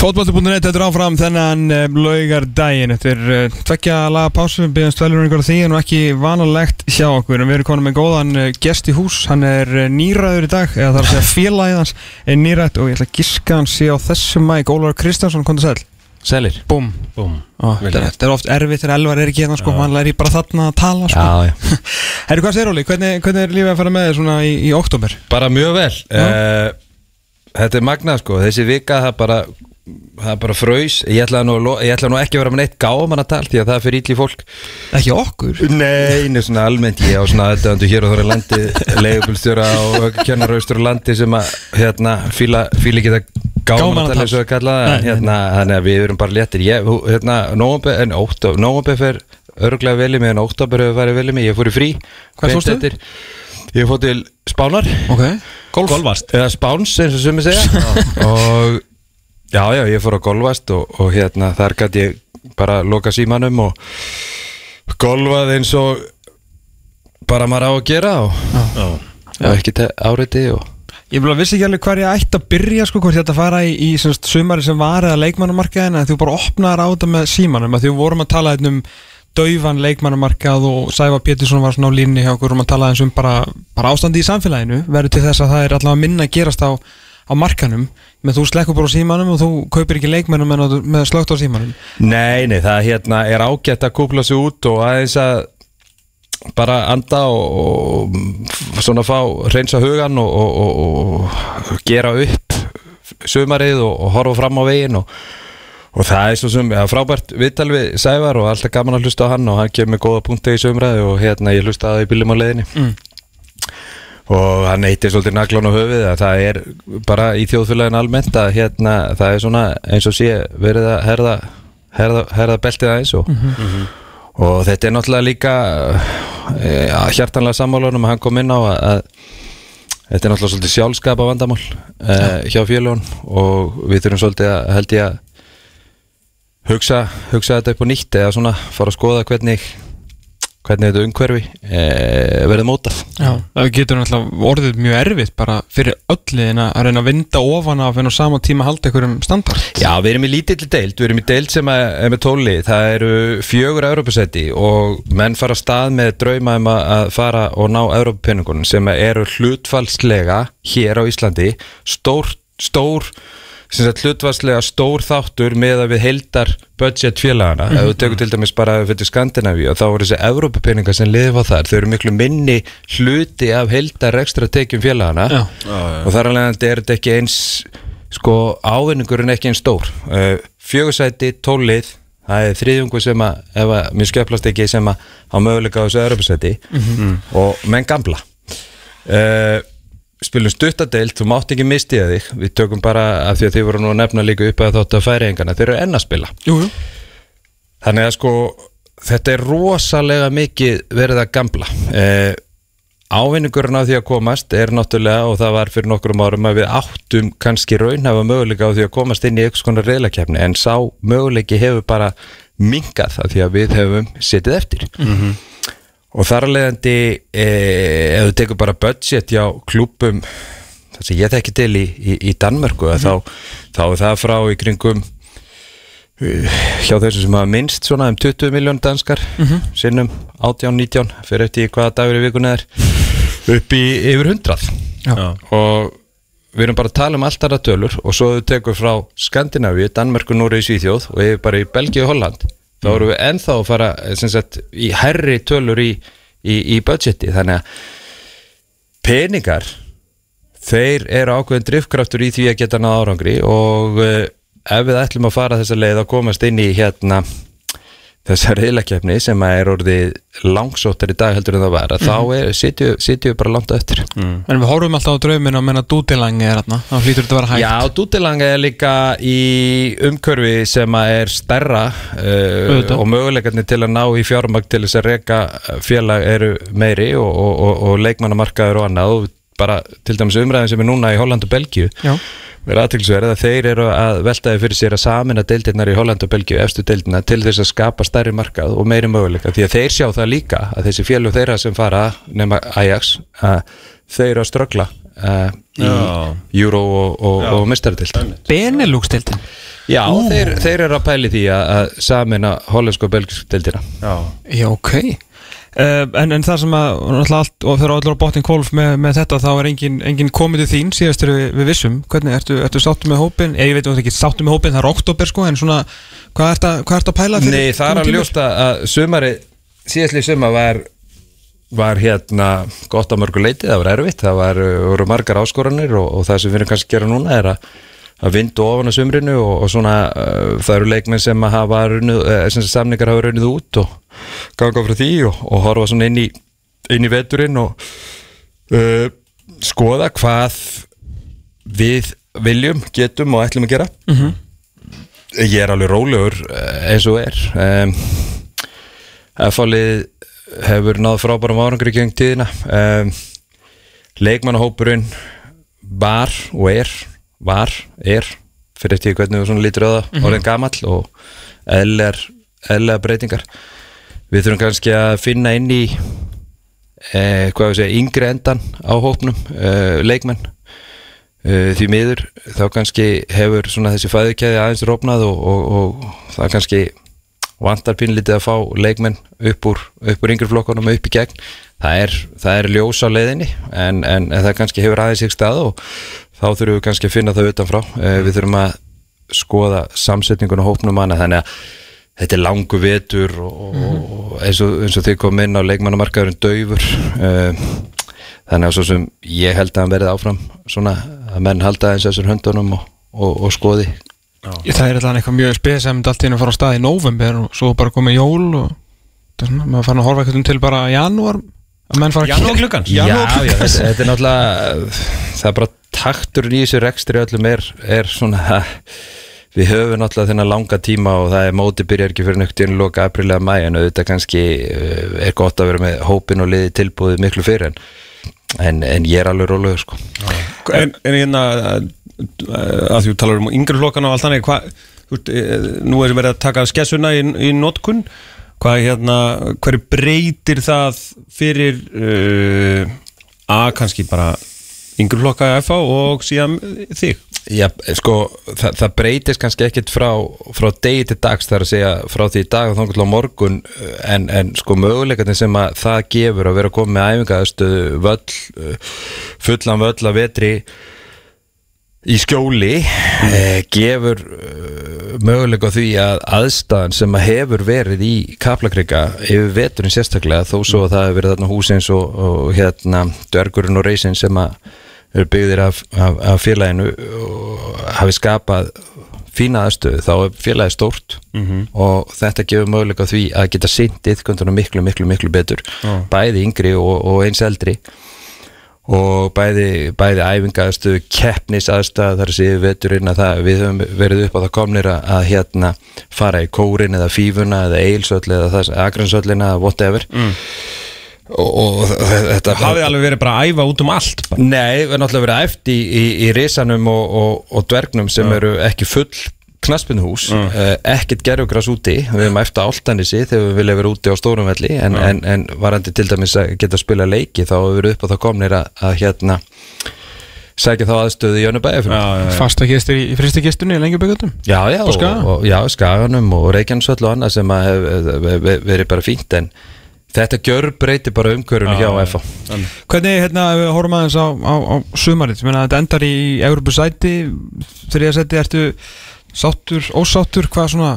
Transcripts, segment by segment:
Fótballti.net þetta er áfram þennan um, laugardaginn. Þetta er uh, tveggja laga pásu Við byggjum stvelur einhverja því en ekki vanalegt hjá okkur. En við erum konum með góðan uh, gest í hús. Hann er uh, nýræður í dag Eða það er að segja félagið hans er nýrætt. Og ég ætla að giska hann sé á þessu mæk Ólar Kristjánsson, kom til sæl. Sælir. Búm Ó, þetta, er oft erfitt þegar Elvar er ekki hérna sko. Hann læri bara þarna að tala sko. Já, já. Herru, hvað segir Óli? Hvernig, hvernig er lífið að fara með þér svona í, í oktober? Bara mjög vel Þetta er magnað sko. Þessi vika það bara Það bara fröys Ég ætla nú, ég ætla nú ekki að vera með neitt gáman að tala Því að það er fyrir ítli fólk. Ekki okkur? Nei, nei, svona almennt. Ég á svona aðdöndu hér og þóra landi Leigubulstjóra og kennaraustur landi Sem að hérna Fíla, fíla ekki það gáman Gáman að að tala eins og að kalla það. Hérna, þannig að við erum bara léttir. Ég, hérna, Nómbe fer örglega vel í mig En óttabur hefur farið vel í mig. Ég fór í frí. Hvað fórstu? Ég fór til Spánar. Ok. Golf. Golfast. Eða spáns eins og sumi segja. Og já já ég fór á golfast og, og hérna þar gæti ég bara loka símanum og golfað eins og bara maður á að gera og, Já. Og ekki áriti og Ég vissi ekki alveg hvað ég ætti að byrja sko, hvort ég ætti að fara í, í semst, sumari sem var eða leikmannamarkaðin en þú bara opnaðar á þetta með símanum að því við vorum að tala hérna um dauvan leikmannamarkað og Sæfa Pétursson var svona á línni hjá okkur og vorum að tala eins um bara, bara ástandi í samfélaginu verður til þess að það er allavega minna að gerast á, á markanum. Menn þú slekkur bara á símanum og þú kaupir ekki leikmannum með slögt á símanum. Nei, nei, það hérna er ágætt að kúpla sig út og aðeins að bara anda og, og svona fá reynsa hugan og, og, og, gera upp sumarið og, og horfa fram á veginn og, og það er svo sem ja, frábært viðtal við Sævar og alltaf gaman að hlusta á hann og hann kemur með góða punkti í sumræði og hérna ég hlusta að það í bílum á leiðinni. Mm. og hann eittir svolítið naglán á höfuð að það er bara í þjóðfélagin almennt að hérna það er svona eins og sé verið að herða, herða, herða beltið aðeins og, og þetta er náttúrulega líka e, hjartanlega sammálunum að hann kom inn á að, að þetta er náttúrulega svolítið sjálfskapa vandamál e, hjá félagin og við þurfum svolítið að held ég að hugsa, hugsa þetta upp á nýtt eða svona fara að skoða hvernig hvernig þetta umhverfi e, verður mótað. Já, það getur náttúrulega orðið mjög erfitt bara fyrir ölliðin að reyna að vinda ofan af en á sama tíma halda ykkur um standard. Já, við erum í lítill deild, við erum í deild sem er er með tóli, það eru fjögur Európa-setti og menn fara stað með drauma um að að fara og ná Európa-penningunum sem eru hlutfalslega hér á Íslandi stór, stór sem sagt hlutfalslega stór þáttur með að við heldar budget félagana ef þú tekur til dæmis bara fyrir Skandinavíu og þá eru þessi Európa-penningar sem lifa þar þau eru miklu minni hluti af heldar ekstra tekjum félagana Já. og þar alveg er þetta ekki eins sko ávinningurinn ekki eins stór. Uh, fjögursæti, tólið það er þriðjungu sem að ef að mér skjöflast ekki sem að á möguleika á þessu öðrupasæti og menn gamla uh, spilum stuttadeild, þú mátt ekki mistiða þig. Við tökum bara af því að þið voru nú að nefna líka upp að þáttu að færi engana, þeir eru enn að spila. Jú, jú. Þannig að sko þetta er rosalega mikið verið að gamla eh, Ávinningurinn á því að komast er náttúrulega og það var fyrir nokkrum árum að við áttum kannski raunhafa möguleika á því að komast inn í einhvers konar reyðlakefni en sá möguleiki hefur bara minkað af því að við hefum setið eftir og þar að leiðandi eh, ef þú tekur bara budget hjá klúpum það sem ég þekki til í, í, í Danmörku mm þá, þá er það frá í kringum hjá þessu sem hafa minnst svona um 20 miljón danskar sinnum 18-19 fyrir eftir hvaða dagur í vikuna er upp í yfir 100 Já. og við erum bara að tala um allt aðra tölur og svo þau tekur frá Skandinavíu, Danmörku, Núri Svíþjóð og yfir bara í Belgíu og Holland þá erum við ennþá að fara eh, sagt, í herri tölur í, í, í budgeti. Þannig að peningar þeir eru ákveðin driftkraftur í því að geta náð árangri og uh, ef við ætlum að fara þessa leið að komast inn í hérna þessa reyðlakefni sem að er orðið langsóttar í dag heldur en það var að þá er, sitju, sitju bara langt eftir. En við horfum alltaf á drauminu að menna dútilangi er þarna þá hlýtur þetta að vera hægt. Já, Dútilanga er líka í umkörfi sem að er stærra uh, og möguleikarnir til að ná í fjármagn til þess að reka félag eru meiri og, og, og, og leikmannamarkaður og annað. Og bara til dæmis umræðin sem er núna í Holland og Belgíu. Já. Verið aðtilsverið að þeir eru að veltaði fyrir sér að samina deildirnar í Holland og Belgíu efstu deildina til þess að skapa stærri markað og meiri möguleika. Því að þeir sjá það líka að þessi félug þeirra sem fara nema Ajax að þeir eru að ströggla uh, í Já. Euro og, og, og mistardeild Benelux-deltin Já, þeir, þeir eru að pæli því að, að samina hollensku og belgisku deildina. Já, Já, ok. uh, en, en það sem að allt, og þegar allir á botnin kólf með, með þetta þá er engin, engin komið til þín síðast eru við, við vissum. Hvernig, ertu, ertu sáttu með hópin ég, ég veit ekki sáttu með hópin, það er oktober sko en svona, hvað ertu að, hvað ertu að pæla fyrir Nei, það er að ljósta að sumari síðastlið suma var var hérna gott að mörgu leiti, það var erfitt það var, voru margar áskoranir og, og það sem við erum kannski að gera núna er að að vindu ofan á sumrinu og, og svona uh, það eru leikmenn sem að hafa runnið, uh, sem samningar hafa runnið út og ganga frá því og, og horfa svona inn í inn í veturinn og uh, skoða hvað við viljum, getum og ætlum að gera. Mhm. ég er alveg rólegur uh, eins og er. Um, F-fálið hefur náð frábærum árangri gegn tíðina. Um, leikmannahópurinn var og er var, er fyrir eftir hvernig svona lítur á það mm -hmm. orðin gamall og eðlega breytingar. Við þurfum kannski að finna inn í eh, hvað við segja, yngri endan á hópnum, eh, leikmenn. Eh, því miður þá kannski hefur svona þessi fæðukæði aðeins rópnað og, og, og það kannski vantar pínlítið að fá leikmenn upp úr, upp úr yngri flokkunum upp í gegn. Það er, það er ljós á leiðinni en, en, en það kannski hefur aðeins ykkur stað og þá þurfum við kannski að finna það utanfrá. Eh, við þurfum að skoða samsetningun og hópnum hana þannig að þetta er langu vetur og, og eins, og, eins og þið kom inn á leikmannamarkaðurinn döfur uh, þannig að svo sem ég held að hann verði áfram svona að menn halda eins þessar höndunum og, og, og skoði. Ég, það er alltaf eitthvað mjög spes sem allt í hennu fara á stað í november og svo bara komið jól og það er svona, maður fann að horfa eitthvað til bara janúar að menn fara að Janúargluggans? Já, já, þetta, þetta er náttúrulega það er bara takturinn í þessu rekstri öllum er, er svona við höfum náttúrulega þennan langa tíma og það er móti byrjar ekki fyrir nögt í enn loka aprílega mæ en auðvitað kannski eh, er gott að vera með hópin og liði tilbúið miklu fyrir en, en, en ég er alveg rólegur sko. En, en hérna að, að þú talar um yngri flokkan og allt þannig eh, nú er verið að taka skessuna í, í notkun hvað hérna, hverju breytir það fyrir uh, að kannski bara yngri flokka FA og síðan þig? Já, sko, það, það breytist kannski ekkit frá, frá degi til dags þar að segja frá því dag og þá á morgun en, en sko möguleikarnir sem að það gefur að vera að koma með æfingaðastu völl, fullan völl að vetri í skjóli eh, gefur uh, möguleika því að aðstæðan sem að hefur verið í Kaplakrika yfir veturinn sérstaklega þó svo að það hefur verið þarna húsins og, og hérna dörgurinn og reysin sem að eru byggðir af, af, af félaginu og hafi skapað fína aðstöðu þá er félagið stórt. Og þetta gefur möguleika því að geta ytkvöndunum miklu, miklu, miklu betur Já. bæði yngri og, og eins eldri og bæði, bæði æfingaðstöðu keppnis aðstöða þar að séu veturinn að það, við höfum verið upp á það komnir að, að hérna fara í kórin eða fífuna eða eilsöll eða þess agransöllina whatever mm. og, og þetta hafið alveg verið bara að æfa út um allt bara. Nei, við erum náttúrulega verið eftir í, í, í risanum og, og, og dvergnum sem eru ekki full knaspinhús, uh, ekkert gerugras úti. Við erum eftir áltanissi þegar við vilja vera úti á stórum velli en, en, en varandi til dæmis að geta að spila leiki þá hefur við upp á það komnir að, að hérna sækja þá aðstöðu í Jönnubæði Já, já, já. fasta gestur í, í fristi gestunni í lengjuböggutum Já, já, Og og, já, skaganum og Reykjanesvöll og annað sem að hef, hef, hef, verið bara fínt en þetta gjör breyti bara umhverjunu hjá FA Hvernig, hérna, ef við horfum aðeins á, á, á sumarið, þetta endar í Európu sæti, þriða sæti ertu sáttur, ósáttur, hvað svona?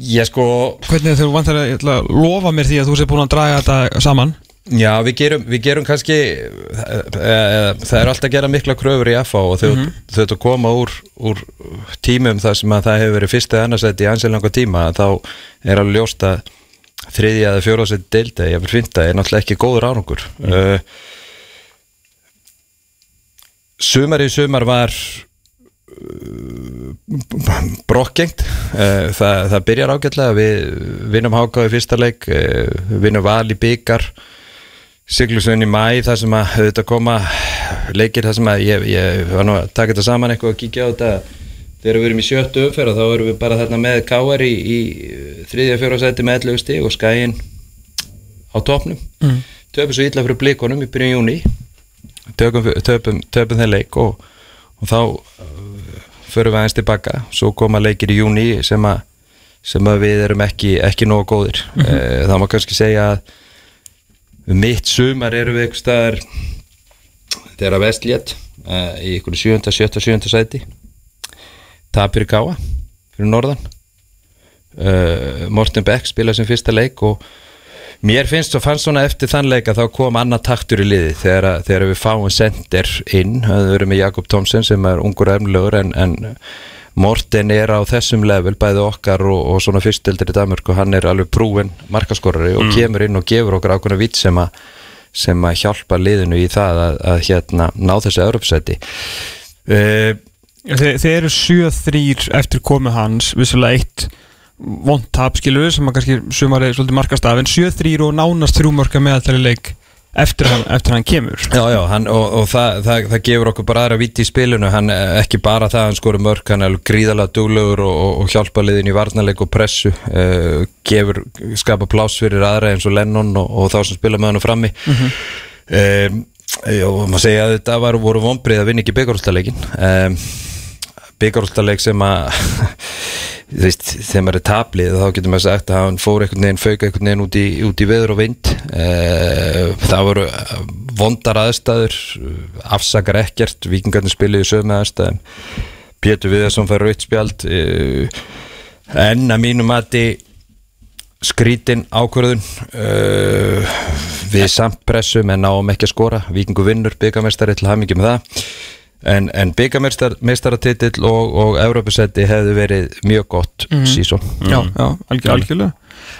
Ég sko, hvernig þú vantar að, að lofa mér því að þú sé búin að draga þetta saman? Já, við gerum, við gerum kannski e, e, það er alltaf að gera mikla kröfur í FA og þau, þau þetta koma úr, úr tímum þar sem að það hefur verið fyrsta ennarsætti í ansilanga tíma þá er alveg ljóst að þriðja eða fjóraðsætti deildi, ég vil finna er náttúrulega ekki góður árangur. Mm. Sumar í sumar var brokkgengt það, það byrjar ágætlega. Við vinnum Háká í fyrsta leik eh, vinnum Val í byggar Siglusson í mæ þar sem að þetta koma leikir þar sem að ég, ég var nú að taka þetta saman eitthvað og kíkja á þetta. Þegar við erum í sjöttu umferð þá erum við bara þarna með Káar í, í þriðja fjóra seti með 11 stig og skæin á topnum mm. töpum svo illa fyrir blikonum í byrjun júni töpum, töpum, töpum þeir leik og, og þá förum við aðeins tilbaka svo koma leikir í júni sem að sem að við erum ekki, ekki nógu góðir mm -hmm. það má kannski segja að mitt sumar eru við eitthvað staðar þeirra vestlétt í ykkur 7. 7. 7. sæti tapir gáa fyrir norðan uh, Morten Beck spila sem fyrsta leik og mér finnst og fannst svona eftir þann leik að þá kom annað taktur í liði þegar, þegar við fáum sendir inn, það verður með Jakob Thomsen sem er ungur ermlögur en, en Morten er á þessum level bæði okkar og, og svona fyrstildir í Danmörk og hann er alveg prúin markaskorari og mm. kemur inn og gefur okkur ákveðna vitt sem, sem að hjálpa liðinu í það að, að hérna ná þessu Europasæti uh, Þeir, þeir eru 7-3 eftir komið hans vissulega eitt vondtap skilur sem að kannski sumarið svolítið markast af en 7-3 og nánast þrjúmörka meðaltæli leik eftir hann, eftir hann kemur. Já, já, hann, og, og það, það, það gefur okkur bara aðra viti í spilinu, hann ekki bara það hann skori mörk, hann er gríðalega duglegur og, og hjálpa liðin í varnarleik og pressu, uh, gefur skapa plás fyrir aðra eins og Lennon og, og þá sem spila með hann frammi. Mm -hmm. um, Já, maður segja að þetta var, voru vonbrið að vinna ekki byggjarústaleikin um, byggjarústaleik sem að þú veist, þegar maður er tablið þá getur maður sagt að hann fór einhvern veginn fauk einhvern veginn út í, út í veður og vind. Eh, það voru vondar aðstæður afsakar ekkert, vikingarnir spiliði sögum aðstæðum. Pétur Viðarsson fær rautspjald eh, en að mínu mati skrítin ákvörðun. Við samt pressum en náum ekki að skora. Vikingu vinnur byggamestari til hamingi með það en, en byggameistaratitill og, og Európa-setti hefði verið mjög gott mm. sísón mm. Já, já algjör, algjörlega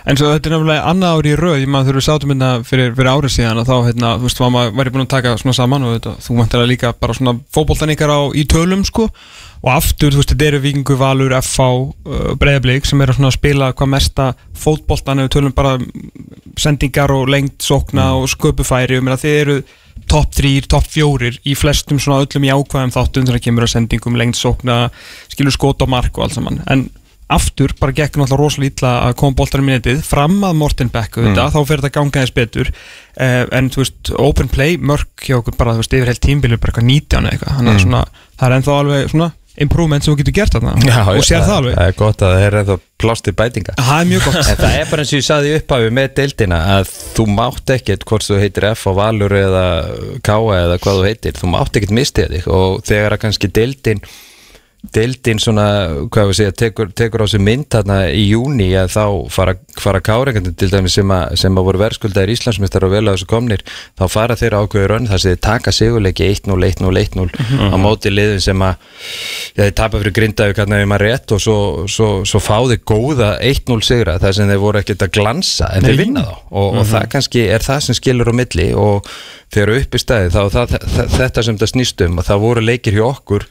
En svo þetta er náttúrulega annað ári í rauð ég maður þurfið sátum hérna fyrir, fyrir árið síðan og þá hérna, þú veist, maður væri búin að taka svona saman og þetta, þú mætti að líka bara svona fókbóltan ykkar á í tölum sko og aftur, þú veist, þetta eru Vikingu, Valur, FH uh, Breiðablík sem eru að spila hvað mesta fókbóltan eða tölum bara sendingar og lengt sókna mm. og sköpufæri og þið eru topp 3, topp 4 í flestum svona öllum í ákvæðum þáttum þegar það kemur að sendingum, lengt sókna skilur skót og mark og allt saman en aftur bara gekk náttúrulega rosalega ítla að koma bóltarinn minnitið fram að Morten Beck mm. þetta, þá fer þetta ganga eins betur uh, en þú veist, open play, mörk hjá okkur bara, þú veist, yfir heilt tímbilu bara eitthvað 19 eitthvað, þannig að mm. svona það er ennþá alveg svona improvement sem þú getur gert þarna. Já, og sér það alveg. Það er gott að það er ennþá plásti bætinga. Það er mjög gott. En það er bara eins og ég saði upphafi með deildina að þú mátt ekkert hvort þú heitir F á Valur eða K eða hvað þú heitir, þú mátt ekkert mistið þig. Og þegar að kannski deildin deildin svona, hvað við segja tekur, tekur á sig mynd þarna í júni að þá fara, fara káringandi til dæmi sem að, sem að voru verðskuldar í Íslandsmyndstar og vel að þessu komnir, þá fara þeirra ákveður önn þar sem þeir taka sigurleiki 1-0, 1-0, 1-0 á móti liðin sem að ja, þeir tapa fyrir grindaðu kannar við maður rétt og svo, svo, svo fá þeir góða 1-0 sigra þar sem þeir voru ekkert að glansa en Nei. þeir vinna þá og, mm -hmm. og mhm. það kannski er það sem skilur á milli og þegar upp í stæði þá það, það, þetta sem það snýstum og það voru leikir hjá okkur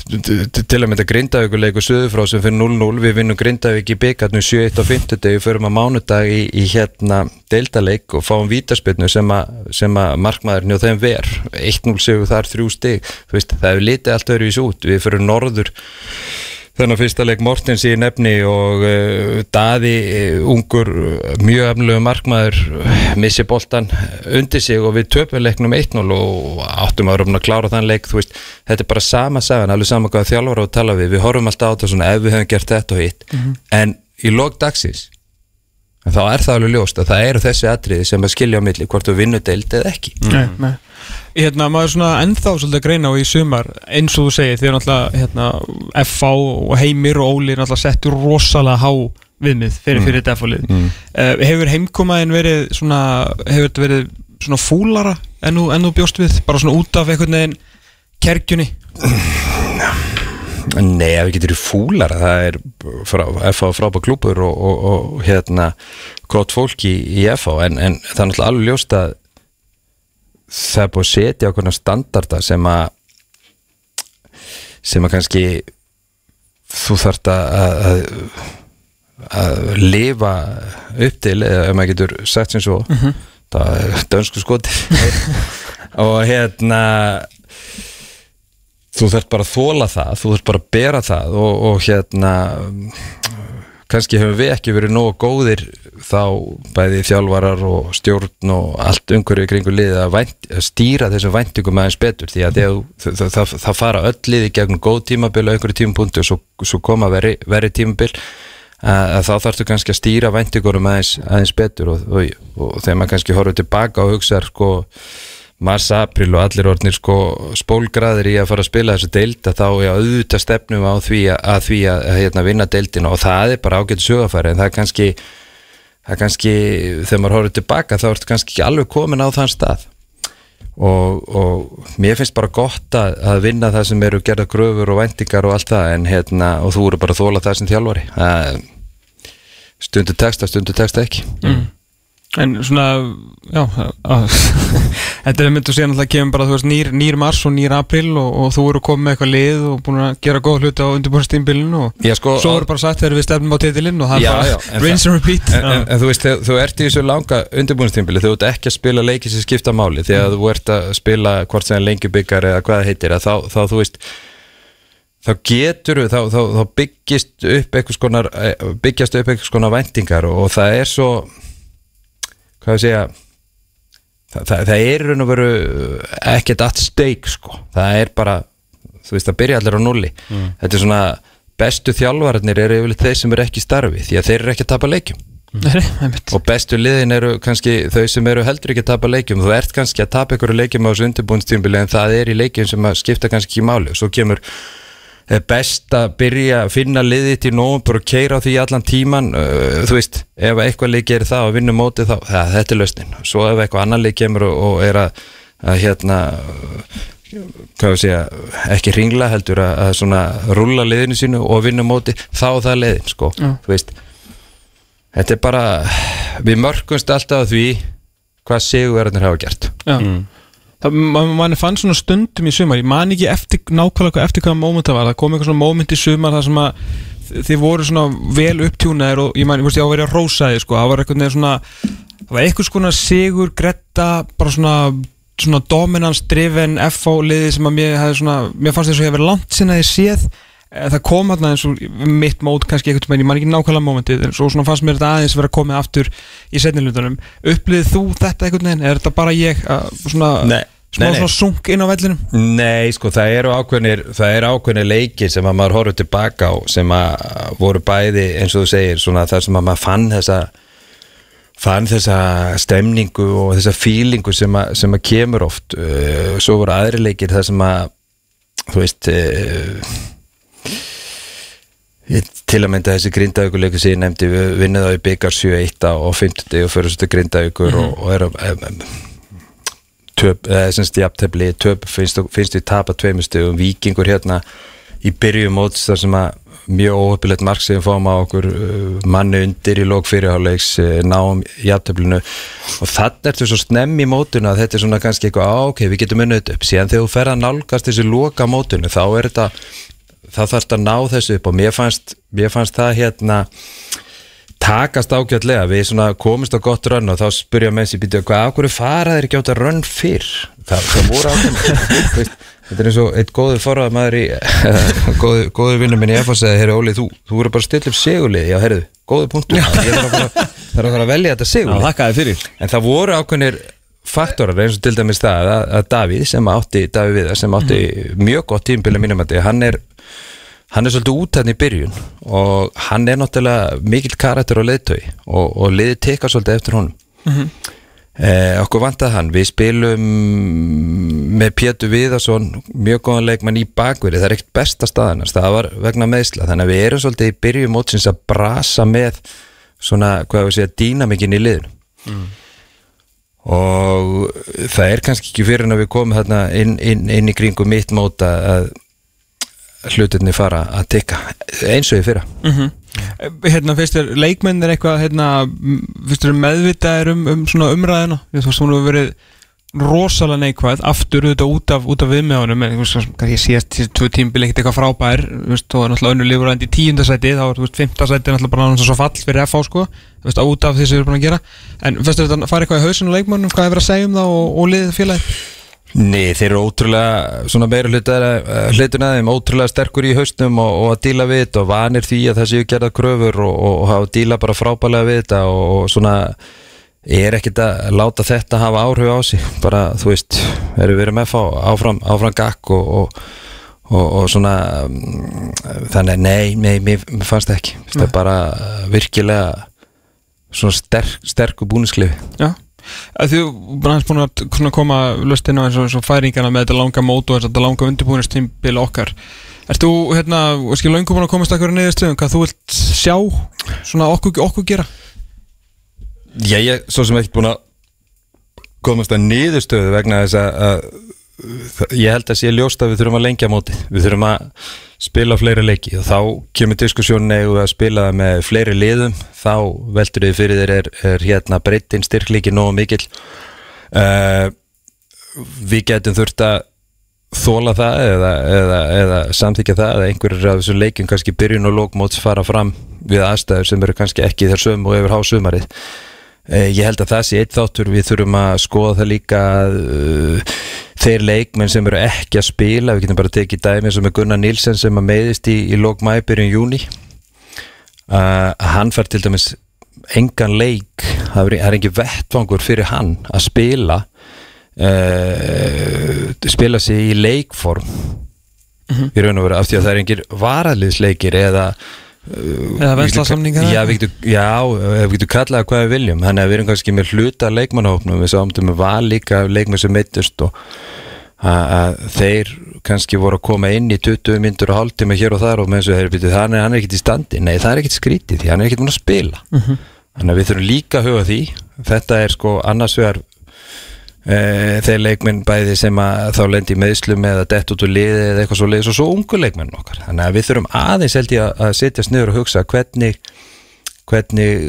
til að mynda Grindavíkuleiku Suðufrá sem fyrir 0-0 við vinnum Grindavík í byggarnu 7-1 á 50 degi fyrir maður mánudag í, í hérna deildaleik og fáum vítaspilnu sem að markmaðurinn og þeim ver. 1-0 séu þar þrjú stig. Það hefur litið allt öðruvis út. Við fyrir norður Þannig að fyrsta leik Mortens í nefni og uh, Daði, uh, ungur, mjög afnlegu markmaður, missi boltan undir sig og við töpum leiknum 1-0 og áttum að röfna að klára þann leik, þú veist, þetta er bara sama sagan, alveg sama hvað þjálfur á að tala við, við horfum alltaf á þetta svona ef við hefum gert þetta og hitt, mm -hmm. en í logdagsins, þá er það alveg ljóst að það eru þessi atriði sem að skilja á milli hvort við vinnu deild eða ekki. Nei, nei hérna, maður svona ennþá svolítið greina á í sumar eins og þú segir, því að náttúrulega hérna, FV og Heimir og Óli náttúrulega settur rosalega há viðmið fyrir, mm. fyrir þetta FV-lið mm. uh, hefur heimkomaðin verið svona hefur þetta verið svona fúlara enn þú bjóst við, bara svona út af einhvern veginn kerkjunni Nei, ef við getum fúlara, það er frá, FH frábæð klúpur og, og, og hérna gott fólk í, í FH en, en það er náttúrulega alveg ljóst að það er búið að setja okkurna standarda sem að sem að kannski þú þart að að, að lifa upp til eða ef maður getur sagt sem svo. Mm -hmm. það er dönsku skoti og hérna þú þart bara að þóla það þú þart bara að bera það og, og hérna kannski hefur við ekki verið nógu góðir þá bæði þjálfarar og stjórn og allt umhverju kringu liðið að, vænt, að stýra þessum væntingum aðeins betur. Því að það, það, það, það fara öll liði gegnum góð tímabil og einhverju tímapunktu og svo, svo koma veri, veri tímabil að, þá þarfstu kannski að stýra væntingurum aðeins, aðeins betur og, og, og, þegar maður kannski horfður tilbaka og hugsa sko mars, april og allir orðnir sko spólgraðir í að fara að spila þessu deild að þá er auðvitað stefnum á því að, að því að, að hérna, vinna deildina og það er bara ágætt sögafæri en það er kannski það er kannski, þegar maður horfður tilbaka þá ertu kannski ekki alveg komin á þann stað. Og, og mér finnst bara gott að, að vinna það sem eru gerða gröfur og vendingar og allt það en hérna, og þú eru bara að þóla það sem þjálfari. Stundu texta, stundu texta ekki. Mm. En svona, já að, Þetta er mynd og síðan alltaf kemur bara, þú veist, nýr, nýr mars og nýr april og, og þú eru komið með eitthvað lið og búin að gera góð hluti á undirbúinstýmbilinu og Já, sko, svo eru bara sagt þegar við stefnum á titilinn og það Já, er já, bara en rinse and repeat. en, en, en þú veist, þegar þú ert í þessu langa undirbúinstýmbili, þú ert ekki að spila leiki sem skipta máli, þegar þú ert að spila hvort sem lengjubikar eða hvað það heitir að þá, þá þú veist þá getur þá, þá, þá byggist upp einhvers konar eh, byggjast upp einhvers konar væntingar og, og það er svo hvað ég segja það, það, það er raun og veru ekkert at stake sko, það er bara þú veist, það byrja allir á nulli. Þetta er svona, bestu þjálfararnir eru yfirleitt þeir sem eru ekki í starfi því að þeir eru ekki að tapa leikjum. Einmitt. og bestu liðin eru kannski þau sem eru heldur ekki að tapa leikjum. Þú ert kannski að tapa ykkur leikjum á þessu undirbúinstímbili en það er í leikjum sem skipta kannski ekki máli. Og svo kemur best að byrja að finna liðið til nógumbur og keira á því allan tíman uh, þú veist, ef eitthvað lið gerir það og vinnur mótið þá, það, þetta er lausnin svo ef eitthvað annar lið kemur og, og er að, að hérna hvað við segja, ekki ringla heldur að, að svona rúlla liðinu sínu og vinna móti, þá er það liðin sko, Já. þú veist þetta er bara við mörgumst alltaf á því hvað sigurverðarnir hafa gert Já. Það, man, man fann svona stundum í sumar ég man ekki eftir, nákvæmlega eftir hvaða móment það var, það kom eitthvað svona móment í sumar það sem að þi- þið voru svona vel upptjúnaðir og ég man, ég veist ég á að vera að rósa þið sko, það var eitthvað svona það var eitthvað svona sigur, gretta bara svona, svona dominance driven FH liði sem að mér svona, mér fannst þess að ég hefði langt sinna ég séð það kom hérna eins og mitt mót kannski eitthvað, ég man ekki nákvæmlega mómentið en svo svona fannst mér þetta aðeins vera komið aftur í setnilutunum, upplýðið þú þetta einhvern veginn, er þetta bara ég að svona, Nei, smá nei, svona sunk inn á vellinum? Nei, sko, það eru ákveðnir það eru ákveðnir leikir sem að maður horfður tilbaka á sem að voru bæði eins og þú segir, svona það sem að maður fann þessa fann þessa stemningu og þessa fílingu sem sem að kemur oft. Uh, svo voru aðri leikir það sem að þú veist ég, til að mynda þessi grindaugurleikur sem ég nefndi, við vinnum það í byggar 7-1 á 50 og fyrir þessu grindaugur og, og erum um, töp, eða semst jafntefli töp finnst, við tapa tveimur stegum vikingur hérna í byrju móts þar sem að mjög óöpilegt mark sem fáum á okkur uh, manni undir í lók fyrirháleiks uh, náum jafnteflinu. Og þannig ertu svo snemm í mótuna að þetta er svona kannski eitthvað, á ok, við getum unnið þetta upp. Síðan þegar þú fer að nálgast þessi loka mótunu þá er þetta, þá þarf þetta að ná þessu upp og mér fannst, mér fannst það hérna takast ágætlega, við svona komist á gott rönn og þá spurja menn sér býtu hvað, af hverju fara þeir ekki átt að rönn fyrr? Það, það voru ákveðin þetta er eins og eitt góður forrað maður í góður, góður vinnur minn í FA segði, herri Óli, þú, þú voru bara að stilla upp segulið, já, herriðu, góður punktur. Ég þarf að fara, þarf að, að velja þetta fyrir. En það voru ákveðinir faktorar eins og til dæmis það að, að Davíð sem átti, Davíð Viðar sem átti mjög gott tímbil að mínum að hann er hann er svolítið út hann í byrjun og hann er náttúrulega mikill karakter og leiðtögi og, og liðið tekar svolítið eftir honum. Eh, okkur vantaði hann. Við spilum með Pétur Viðarsson mjög góðan leikmann í bakverði það er ekkert besta staðanast, það var vegna meðsla þannig að við erum svolítið í byrjun mótsins að brasa með svona, hvað við segja, dýnamikinn í liðinu. Og það er kannski ekki fyrir en að við komum inn, inn, inn í kringum mitt móta að hlutinni fara að tikka eins og ég fyrra. Hérna, finnst þér leikmenn er eitthvað hérna, finnst þér meðvitaðir um, um svona umræðina, þú veist, hún hefur verið rosalega neikvæð, aftur auðvitað út af, af viðmeðunum, en ég síðast þessi tvö tímbil ekkert eitthvað frábær þá er náttúrulega önnur lífur í tíundasæti þá er, fimmtasæti náttúrulega bara náttúrulega svo fall fyrir FH, sko, veist, út af því sem við erum búin að gera. En finnst þér þetta fara eitthvað í hausinu leikmannum, hvað er verið að segja um það og, og liðið félagið? Nei, þeir eru ótrúlega svona meira hlutun að þeim ótrúlega sterkur í haustum og, og að díla við þetta og vanir því að það séu gerða kröfur og, og, hafa díla bara frábælega við þetta og, og svona er ekkert að láta þetta hafa áhrif á sig. Bara, þú veist, erum við verið með að fá áfram, áfram gakk og og svona um, þannig, nei, nei, mér fannst ekki. Þetta er bara virkilega svona sterk, sterku búnisklifi Já að Þú bara hans búin að koma löst inn á eins og, eins og færingana með þetta langa mót og þetta langa undirbúinustímbil okkar Erst þú, hérna, skil löngu búin að komast niður stöðum, hvað þú vilt sjá svona okkur, okkur gera? Ég, svo sem ekki búin að komast að niður stöðu vegna þess að ég held að sé ljóst að við þurfum að lengja móti við þurfum að spila fleiri leiki. Og þá kemur diskussjónu eða að spila með fleiri liðum? Þá veldur þið fyrir þeir er, er hérna breytin styrklíki nógu mikil uh, við getum þurft að þóla það eða, eða, eða samþykja það eða einhverjir af þessum leikin kannski byrjun og lókmóts fara fram við aðstæður sem eru kannski ekki þar söm og yfir hásumarið. Uh, ég held að það sé eitt þáttur. Við þurfum að skoða það líka uh, þeir leikmenn sem eru ekki að spila við getum bara tekið dæmi sem er Gunnar Nilsen sem að meiðist í, í lókmæbyrjun júni uh, hann fær til dæmis engan leik. Það er ekki vettvangur fyrir hann að spila uh, spila sig í leikform. Mm -hmm. í raun og veru af því að það er engir varaliðsleikir eða eða venslasamningar já, við getum, já, við getum kallaða hvað við viljum. Þannig að við erum kannski með hluta leikmannahópnum við sáum með val líka leikmann sem mittust og að þeir kannski voru að koma inn í 20 myndur og hálftíma hér og þar og með þess að þeir byrju hann er, hann er ekkit í standi, nei það er ekkit skrítið því hann er ekkit múin að spila. Mm -hmm. þannig að við þurfum líka að huga því. Þetta er sko annars vegar þeir leikminn bæði sem að þá lendi meðslum eða dett út úr liði eða eitthvað svo leiðis og svo ungu leikminn okkar. Þannig að við þurfum aðeins held ég að setja sniður og hugsa hvernig hvernig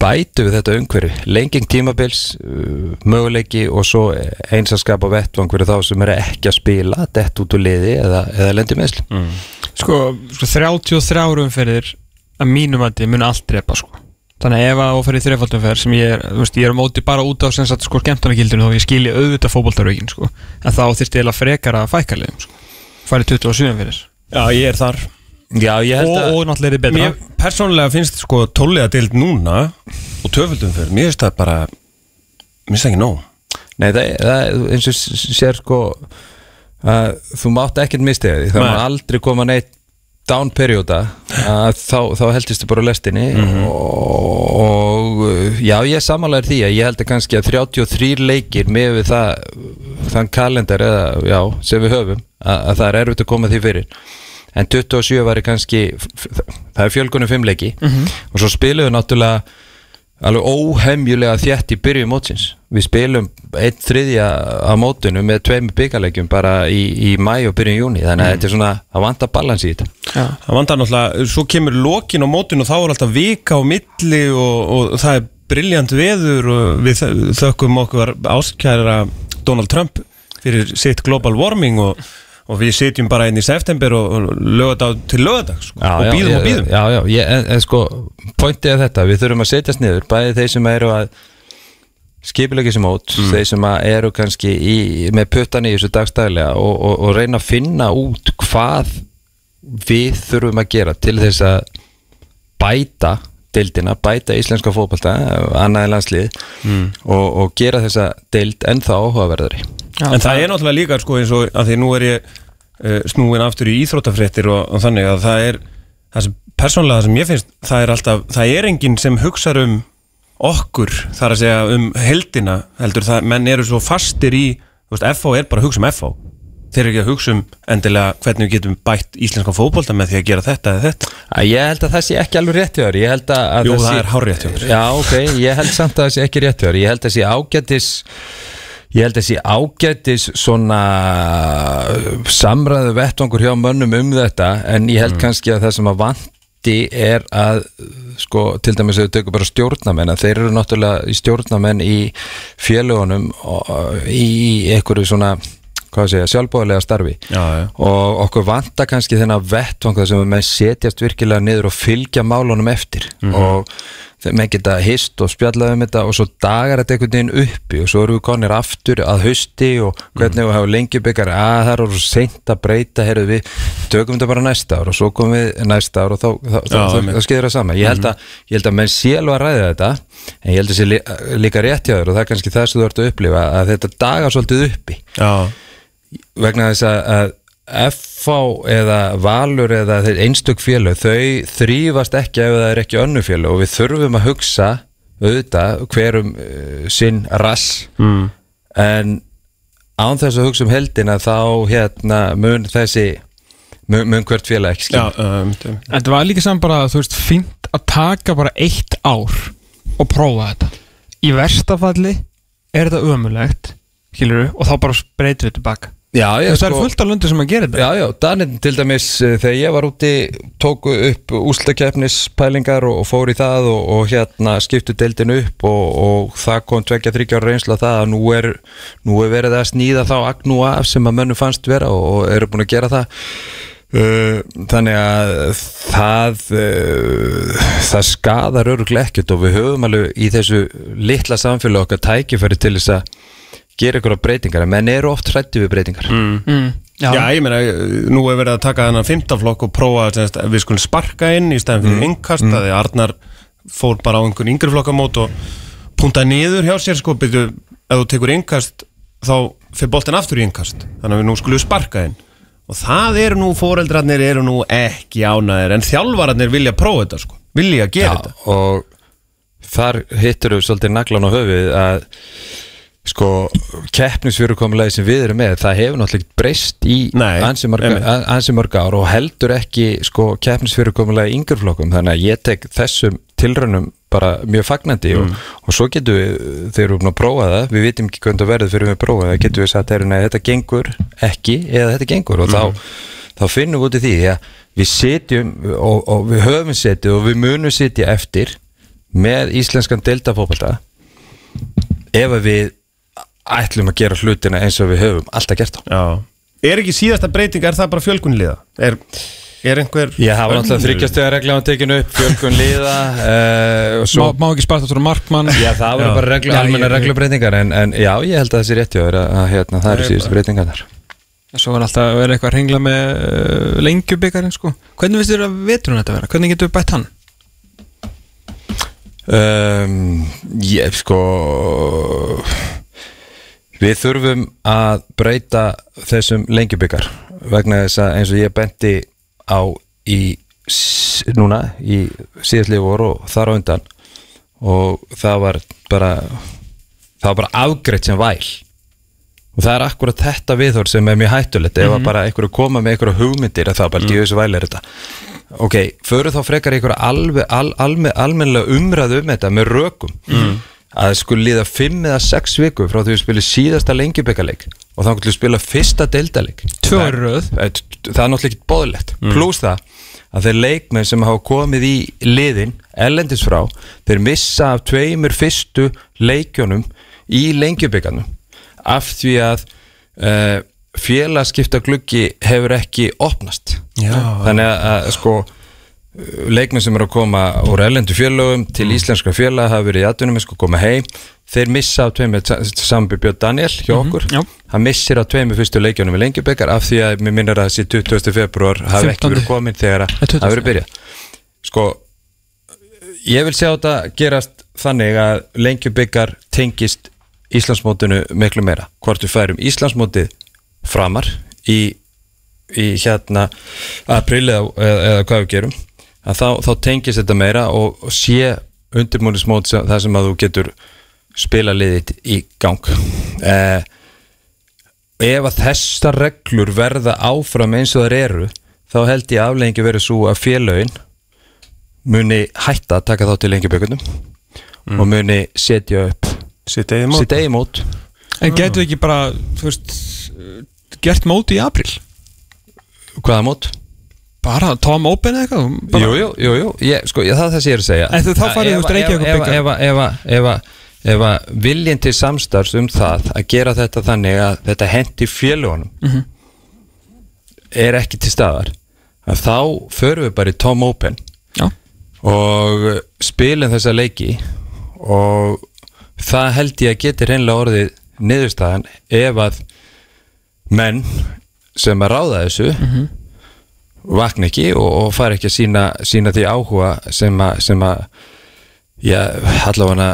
bætu við þetta umhverju lenging tímabils, möguleiki og svo einsaskap á vettvang fyrir þá sem eru ekki að spila dett út úr liði eða, eða lendi meðslu mm. sko, sko 33 árum fyrir að mínum að þið muni allt drepa sko þannig að ef að óferði þreifaldum fer sem ég er, veist, ég er móti bara út á sem sagt sko skemmtarnagildinu þá ég skilji auðvitað fókbóltaraukin sko en þá þurfti ég að frekara fækaliðum sko. Farið 27 fyrir. Já, ég er þar. Já, ég held og, að og náttúrulega er þið betra. Mér persónulega finnst sko tóliða deild núna og töföldum fyrir, mér finnst það bara mér finnst það ekki nóg. Nei, það, það eins og sér sko að þú mátt ekkert mistega því það má aldrei koma neitt down perioda þá, þá heldist þið bara lestinni og, og já, ég samanlega því að ég held að kannski að 33 leikir með við það þann kalendar eða, já, sem við höfum að, að það er erfitt að koma því fyrir. En 27 var kannski það er fjölgunum 5 leiki og svo spilum við náttúrulega alveg óhemjulega þjætt í byrju mótsins. Við spilum einn þriðja á mótinu með tveim byggarleikjum bara í, í mæ og byrjun júni þannig að þetta er svona, það vantar balans í þetta. Já. Það vandar náttúrulega, svo kemur lokin á mótinu og þá er alltaf vika á milli og, og það er briljant veður og við þökkum okkur áskæra Donald Trump fyrir sitt global warming og, og við sitjum bara inn í september og, lögadag til lögadag sko, og býðum ég- og býðum Já, já, ég, en, en sko, pointið er þetta við þurfum að setjast niður, bæði þeir sem eru að skipilegja sem mót þeir sem eru kannski í, með puttan í þessu dagstæðlega og, og, og reyna að finna út hvað við þurfum að gera til þess að bæta deildina, bæta íslenska fótbolta annaði landslið og, og gera þessa deild ennþá áhugaverðari Já, En það er náttúrulega líka sko eins og að því nú er ég uh, snúin aftur í íþróttafréttir og, og þannig að það er það sem, persónlega það sem ég finnst það er alltaf, það er enginn sem hugsar um okkur, þar að segja um heldina, heldur það, menn eru svo fastir í, þú veist, FH er bara að hugsa um FH þeir eru ekki að hugsa um endilega hvernig við getum bætt íslenska fótbolta með því að gera þetta eða þetta. Að Ég held að það sé ekki alveg rétt hjá þér. Ég held að, að Jú, það sé, er hárrétt hjá þér. Já, ok, ég held samt að það sé ekki rétt hjá þér. Ég held að það sé ágætis Ég held að sé ágætis svona samræðu vettvangur hjá mönnum um þetta en ég held kannski að það sem að vanti er að sko, til dæmis að þau tökur bara stjórnamenn að þeir eru náttúrulega stjórnamenn í félugunum og, í einhverju svona hvað segja, sjálfbóðlega starfi. Já, já. og okkur vantar kannski þennan vettvang þar sem við menn setjast virkilega niður og fylgja málunum eftir. Og menn geta hist og spjallað um þetta og svo dagar þetta einhvern veginn uppi og svo eru við konir aftur að hausti og hvernig við hafa lengi byggar að það eru seint að breyta, heyrðu við tökum þetta bara næsta ár og svo komum við næsta ár og þá, þá, þá, þá, skeiður það sama. Ég held, að, ég held að menn sé alveg að ræða þetta en ég held að sé lí, líka rétt hjá þér og það er kannski það sem þú ert að upplifa að þetta dagar svolítið uppi. Já, vegna þess að, að FH eða Valur eða þeir einstök félög þau þrýfast ekki ef það er ekki önnu félög og við þurfum að hugsa auðvitað hverum uh, sinn rass mm. en án þess að hugsa um heldina þá hérna mun þessi mun, mun hvert félag ekki já, skilja um, En þetta var líka saman bara, þú veist, fínt að taka bara eitt ár og prófa þetta. Í verstafalli er þetta ömulegt, skilur og þá bara breytum við tilbaka. Já, veist, það er fullt af löndi sem að gera þetta. Já, já, Daninn til dæmis eh, þegar ég var úti tóku upp úslakeppnispælingar og, og fór í það og, og hérna skiptu deildin upp og, og það kom tvekja þryggjára reynsla það að nú er, nú er verið að snýða þá agnú af sem að mönnu fannst vera og, og eru búin að gera það Uh, þannig að það uh, það skadar öruglega ekkert og við höfum alveg í þessu litla samfélag okkar tækifæri til þess að gera ykkur breytingar en menn eru oft hrætti við breytingar. Mm, Já, ég meina, nú er verið að taka þennan fymtaflokk og prófa semst, að við skulum sparka inn í stæðan fyrir mm. innkast mm. að því Arnar fór bara á einhvern yngri flokkamót og punta niður hjá sér sko, byrju, ef þú tekur innkast þá fyrir boltin aftur í innkast. Þannig að við nú skulum sparka inn. Og það eru nú, foreldrarnir eru nú ekki ánæðir en þjálfararnir vilja prófa þetta sko, vilja gera þetta og þar hittur við svolítið naglan á höfuð að sko keppnisfyrirkomulegi sem við erum með það hefur náttúrulega breyst í ansi mörg, ár og heldur ekki sko keppnisfyrirkomulegi í yngreflokkum þannig að ég tek þessum tilraunum bara mjög fagnandi og, og svo getum við, þegar við erum að prófa það við vitum ekki hvernig það verður fyrir við að prófa það getum við sagt, "Heyrðu, nei, þetta gengur ekki eða þetta gengur. Og þá, þá finnum við út í því að við setjum og, og við höfum setið og við munum setja eftir með íslenskan deltafópalda ef við ætlum að gera hlutina eins og við höfum alltaf gert á Já. Er ekki síðasta breyting, er það bara fjölgunliða? Er, er einhver Ég hafa náttúrulega þryggjastega regla á tekinu upp, fjölgun liða uh, og svo Má, má ekki sparta tóra markmann. Já, það voru Já. bara reglu, Já, almenna reglubreitingar en, en já, ég held að það sé rétt hjá þér að, að hérna, það eru síðustu breytingar þar Svo var alltaf að vera eitthvað að hringla með uh, lengjubikarin, sko. Hvernig finnst þér að veturinn þetta vera? Hvernig getur við bætt hann? um, Ég, sko Við þurfum að breyta þessum lengjubikar vegna þess að eins og ég benti á í núna í síðastlífi voru og þar á undan og það var bara það var bara afgreitt sem væl. Og það er akkurat þetta viðhór sem er mjög hættulegt. Ef að bara einhverju koma með einhverju hugmyndir að það bara mm. þessu væl er þetta. Ok, föru þá frekar einhverju alve, al, alme, almennilega umræðu um þetta með rökum. Mm. Að skulle líða fimm eða sex viku frá því við spilum síðasta lengjubikaleik og þá skulle við spila fyrsta deildaleik Tvö Það- er það er náttúrulega ekki bóðlegt pluss það að þeir leikmenn sem hafa komið í liðin ellendis frá þeir missa af tveimur fyrstu leikjónum í lengjubikannum af því að uh, félagskipta gluggi hefur ekki opnast. Já. þannig að, að sko leikmenn sem eru að koma úr ellendu félögum til íslenska félag hafa verið í atvinnum sko koma heim þeir missa á tveimur samanbyrð Björn Daniel hjá okkur já. hann missir á tveimur fyrstu leikjónum í lengjubikar af því að mér minnir að þessi 20. februar hafi ekki 15. verið komin þegar 20. það verið byrjað sko ég vil sjá þetta gerast þannig að lengjubikar tengist Íslandsmótinu miklu meira hvort við færum Íslandsmótið framar í, í hérna april eða, eða, eða hvað við gerum að þá, þá tengist þetta meira og, og sé undirbúnismót sem, það sem að þú getur spila liðið í gang eh, ef að þessar reglur verða áfram eins og þær eru þá held ég afleggingi verið svo að félögin muni hætta að taka þá til lengjubökundum og muni setja upp Sitt mót eigi mót En getur við ekki bara, veist, gert móti í april? hvaða mót? Bara Tom Open eða eitthvað? Bara, Jú, jú, jú. Ég, sko, ég, það er það sem ég er að segja. En þú- þá farið, veist, Ef- Reykjavík ef- að viljinn til samstarfs um það að gera þetta þannig að þetta hendi fjölugunum er ekki til staðar að þá förum við bara í tom open Já, og spilum þessa leiki og það held ég að geti reynlega orðið niðurstaðan ef að menn sem að ráða þessu vakna ekki og, og fara ekki að sína, sína því áhuga sem að, sem að já, allavega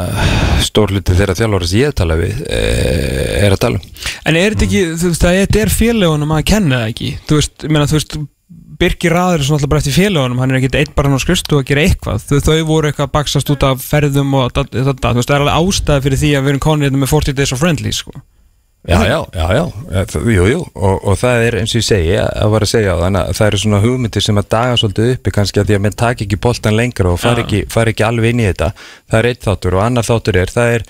stór hluti þeirra þjálfóra sem ég tala við eh, er að tala um. En er þetta ekki, þú veist, þetta er félagunum að kenna það ekki? Þú veist, ég meina, þú veist Birgir Raður er svona alltaf bara eftir félagunum Hann er ekki eitt bara hann á skristu að gera eitthvað. Þau, þau voru eitthvað að baksast út af ferðum og það, þú veist, það er alveg ástæði fyrir því að við erum konið hérna með 40 days of friendly, sko Já, já, já, já, jú, jú. Og, og það er eins og ég segi, að var að segja á þannig að það eru svona hugmyndir sem að daga svolítið uppi kannski að því að menn taki ekki boltan lengra og fari ekki, fari ekki alveg inn í þetta. Það er eitt þáttur og annar þáttur er það er,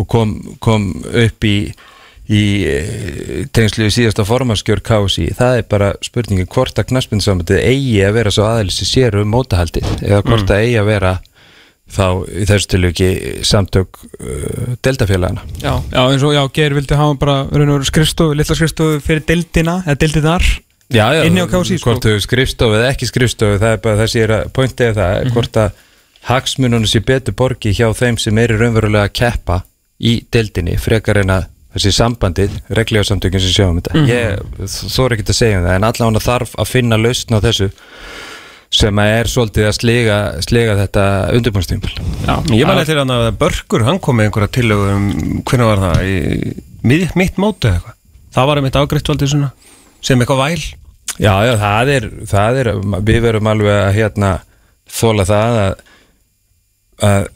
og kom, kom upp í í eh, tengslu í síðasta formanskjör KSI, það er bara spurningin hvort að knaspinsamöndið eigi að vera svo aðeins sem sér um mótahaldið eða hvort að eigi að vera þá í þessu tilviki samtök uh, deltafélagana Já, já eins og, já, Geir vildi hafa bara skrifstofu, litla skrifstofu fyrir deildina eða deildinar Já, já, Inni á KSÍ, sko. hvort þau skrifstofu eða ekki skrifstofu það er bara þessi er að pointið það Mhm. hvort að hagsmununum sé betur borgi hjá þeim sem eru raunverulega að keppa í deildinni frekar en að þessi sambandið, reglíðarsamtökin sem sjáum þetta Mhm. ég þóra ekki að segja um það en allan þarf að finna lausn á þessu sem að er svolítið að sliga, sliga þetta undirbúinstýmpil Ég var eftir hann að Börgur, hann kom með einhverja tillögu um, hvernig var það, í, mið, mitt móti eða eitthvað. Það var einmitt afgreitt svona, sem eitthvað væl. Já, já, það er, það er við verum alveg að hérna þóla það að, að,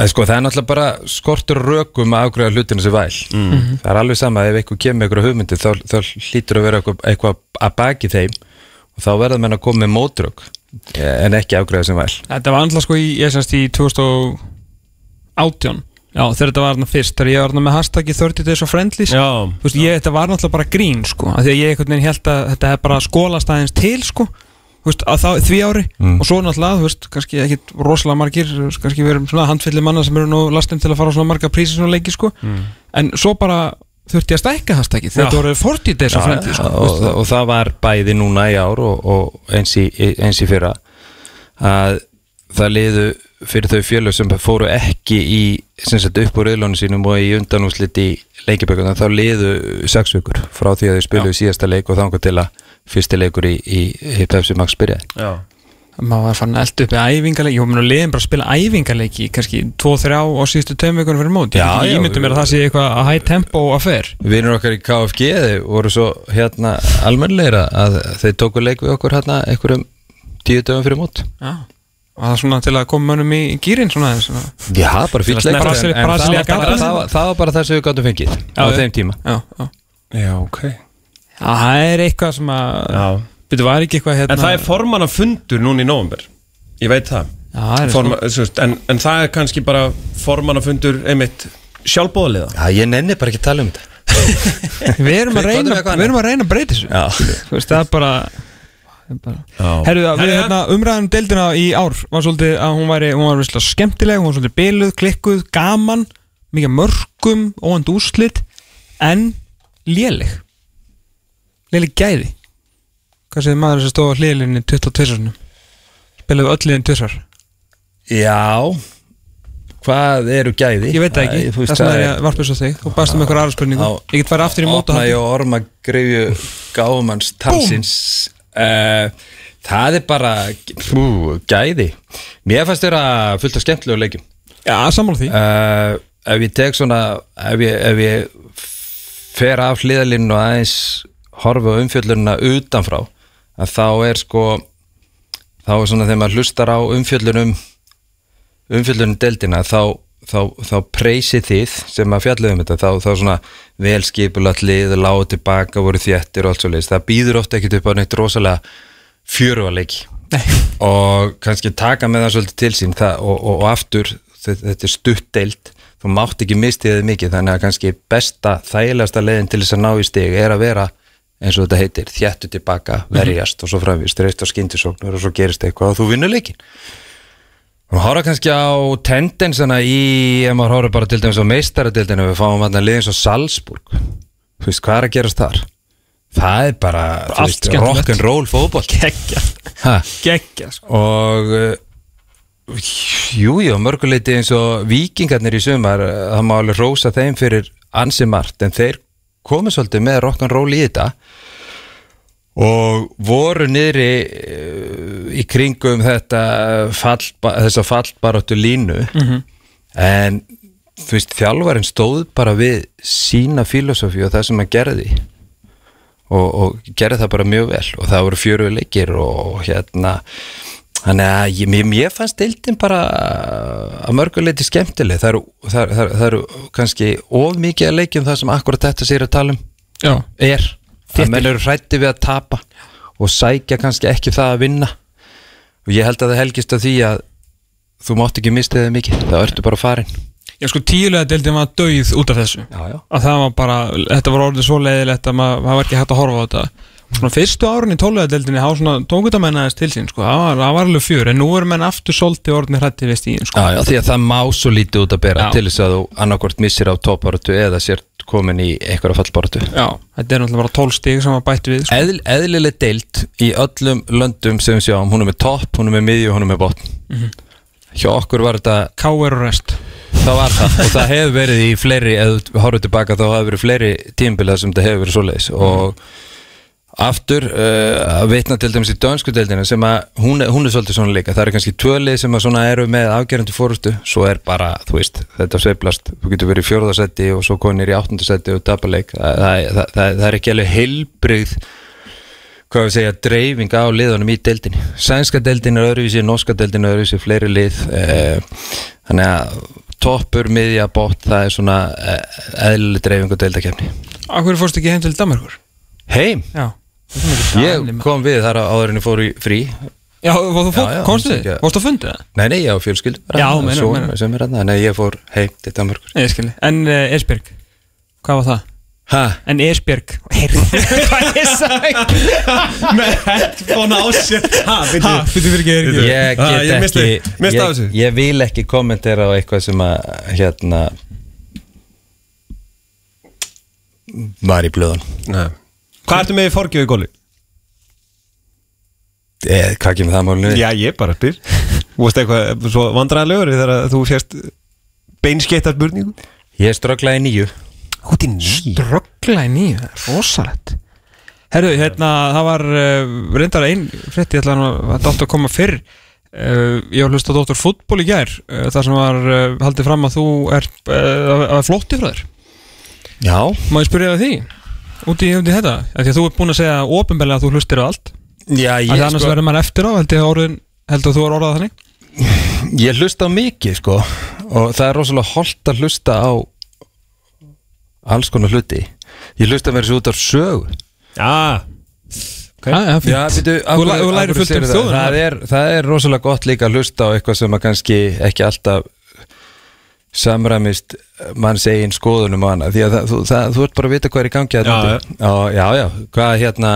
að sko, það er náttúrulega bara skortur rökum að ágræða hlutinu sem væl. Það er alveg sama ef eitthvað kemur eitthvað hugmyndi þá, þá hlýtur að vera eitthvað, eitthvað að baki þeim. Og þá verða menn að koma með mótrök en ekki ágræða sem væl. Þetta var alltaf sko í, ég semst í 2018 Já, þegar þetta var þarna fyrst Þegar ég var þarna með hashtaggi 30 days of friendlies. Já. Þú veist, ég, þetta var náttúrulega bara grín sko af Því að ég einhvern veginn held að þetta hef bara skólast aðeins til sko Þú veist, að þá, því ári. Mm. og svo náttúrulega, þú veist, kannski ekki rosalega margir, kannski við erum svona handfyllir manna sem eru nú lastin til að fara á svona marga prísi svona leiki sko, en svo bara þurfti að stækka hashtaggi, Já. þetta voru 40 days of friendly sko, og, og, það var bæði núna í ár og, og eins, í, eins í fyrra að það liðu fyrir þau fjölu sem fóru ekki í sem sagt upp úr auðlónu sínum og í undanúslit í leikibökunum þá liðu sex vikur frá því að þau spiluðu síðasta leik og þangar til að fyrsti leikur í, í, í Pepsi Max byrjaði Já. Maður var fann að elda upp í æfingarleiki og mér liðin bara að spila æfingarleiki kannski 2-3 á síðustu tveim vikunum fyrir mót ég já, ímyndum mér að það sé eitthvað að high tempo affair Vinur okkar í KFG þeir voru svo hérna almennleira að þeir tóku leik við okkur hérna einhverjum tíu dögum fyrir mót. Já. Og það er svona til að koma mönnum í gýrin svona. Já, bara að en Brasilía það, var bara, það, var, það var bara það sem við gáttum fengið á þeim tíma. Já, já. Já, ok. Það er eitthvað sem að Já. Byrju, var ekki eitthvað hérna En það er formanna fundur núna í nóvember. Ég veit það. Já, það er Forma, svona. en, en það er kannski bara formanna fundur einmitt sjálfbóðaliða. Já, ég nenni bara ekki að tala um þetta Við erum að reyna Við erum að reyna að breyta þessu Já, Þú veist, það er bara, það bara. Já. Herru, við Herru, hérna umræðum deildina í ár var svolítið að hún væri, hún var visslega skemmtileg hún var svolítið byluð, klikkuð, gaman mikið mörgum, óvand úrslit en léleg léleg gæði hvað segir maður sem stóð á hliðlinni 22. spilaðu öll liðin tvisar Já. Hvað eru gæði? ég veit það ekki, veist, þess vegna er varpa svo þig. Og baðst um einhver aðra spurningu. Á- ég get farið aftur í móta ég og orma greifju gáfumanns talsins. Uh, Það er bara fú, gæði. Mér fannst þeirra fullt af skemmtilegu leikjum. Já, sammála því. Uh, Ef ég tek svona ef ég, ef ég fer af hliðalinn og aðeins horfa á umfjöllunina utanfrá að þá er sko þá er svona þegar maður hlustar á umfjöllunum umfjöllunum deildina þá, þá, þá preysi þið sem að fjallið um þetta þá, þá svona velskipulat lið lágu tilbaka, voru þéttir og allt svo leiðis það býður ofta ekkert upp á neitt rosalega fjöruvarleiki Nei. og kannski taka með það svolítið til sín það, og, og, og aftur þetta, þetta er stutt deild þú mátt ekki mistið þið mikið þannig að kannski besta, þægilegasta leiðin til þess að ná í stig er að vera eins og þetta heitir, þjættu tilbaka, verjast og svo framvist, reist á skyndisóknur og svo gerist eitthvað og þú vinnur leikin og horfa kannski á tendensana í, ef maður horfa bara til dæmis á meistaradildinu, við fáum að liða eins og Salzburg, þú veist, hvað er að gerast þar? Það er bara, rock'n'roll fótboll Gekkja, gekkja sko. og uh, jú, jú, mörguleiti eins og vikingarnir í sumar uh, það má alveg rósa þeim fyrir ansi margt en þeir komu svolítið með rock'n'roll í þetta og voru niðri uh, í kringum þetta fall, þessa fallbaráttu línu. En þú veist, þjálfarinn stóð bara við sína filosofi og það sem hann gerði. Og, og gerði það bara mjög vel. Og það voru fjöru leikir og hérna þannig að ég, mér fannst deildin bara að mörguleiti skemmtileg. Það eru, það, það, það eru kannski of mikið að leikjum það sem akkurat þetta sér að tala um. Já, er. Að menn eru hrætti við að tapa og sækja kannski ekki það að vinna. Og ég held að það helgist að því að þú mátt ekki mista þig mikið. Þá ertu bara farin. Já sko tíulega deildin var döið út af þessu. Já, já. að það var bara, þetta var orðið svo leiðilegt að maður það var ekki hægt að horfa á þetta svona fyrstu árun í tólulega deildinni há svona tókutamennaðist til sín sko, það var, alveg fjör en nú er menn aftur solti orðinni hrætti við stíðin sko. Já, já, því að það má svo lítið út að bera Já. til þess að þú annarkvort missir á topparötu eða sér komin í einhverja fallbarötu Já, þetta er náttúrulega bara 12 stíg sem var bætt við sko. Eðl, Eðlileg deilt í öllum löndum sem við sjáum, hún er með topp, hún er með miðju, hún er með botn Hjá okkur var þetta, K.R. og rest það var það og það hefur verið í fleiri, ef þú horfður tilbaka þá hefur verið fleiri tímbilað sem þetta hefur verið svoleiðis og aftur uh, að vitna til dæmis í dönsku deildina sem að hún hún er svolítið svona líka. Það eru kannski tvölið sem að svona eru með afgerandi fórustu svo er bara, þú veist, þetta sveiflast. Þú getur verið í fjórðasetti og svo konir í áttundasetti og dabaleik það, það, það, það, það er ekki alveg heilbrigð hvað við segja, dreifing á liðunum í deildinni. Sænska deildin er öðruvísi, norska deildin er öðruvísi fleiri lið eh, þannig að toppur, miðja, bótt það er svona eh, eðlileg dreifing og deildakefni Akkur fórst ekki heim til Danmarkur? Heim, Já ég kom við þar áður en ég fór í frí Já, og þú það þið? Fórstu að fundið það? Nei, nei, ég á fjölskyld Já, meina, meina. sem er hann, þannig að ég fór heim til Danmörkur Nei, En uh, Esbjörg, hvað var það? Hæ? En Esbjörg Heyrðu, hvað ég sagði? Með headphone á sér byrju fyrir fyrir ekki. Ég get ekki ég vil ekki kommentera á eitthvað sem að hérna var í blöðun Nei. Hvað ertu með í forgjöf í góli? eh, Hvað kemur það málunni? Já, ég bara spyr. Þú veist eitthvað svo vandræðalegur þegar þú sést beinskeitt af spurningu? Ég strögglaði nýju Hútt í nýju, það er rosalegt. Herðu, hérna, það var uh, reyndar ein frétti, ég ætla að að koma fyrr. Uh, Ég var hlust á Dóttur fútból í gær uh, þar sem var uh, haldið fram að þú er uh, að flótti frá þér. Já. Má ég spyrja það því? Út í, út í þetta, af því að þú er búin að segja ofinbeglega að þú hlustir á allt. Já, Af ég, því annars sko, verður maður eftir á, held ég að orðin held að þú er orðað þannig? Ég hlusta á mikið sko. Og það er rosalega holdt að hlusta á alls konar hluti. Ég hlusta mér þessu út á sögu. Já. Okay. Býtu, Þú læ- þú lærir fullt um það, það, er, það er rosalega gott líka að hlusta á eitthvað sem að kannski ekki alltaf samræmist mann segin skoðunum á hana því að það, þú, það, þú ert bara að vita hvað er í gangi Já, þarna úti. já, já, hvað hérna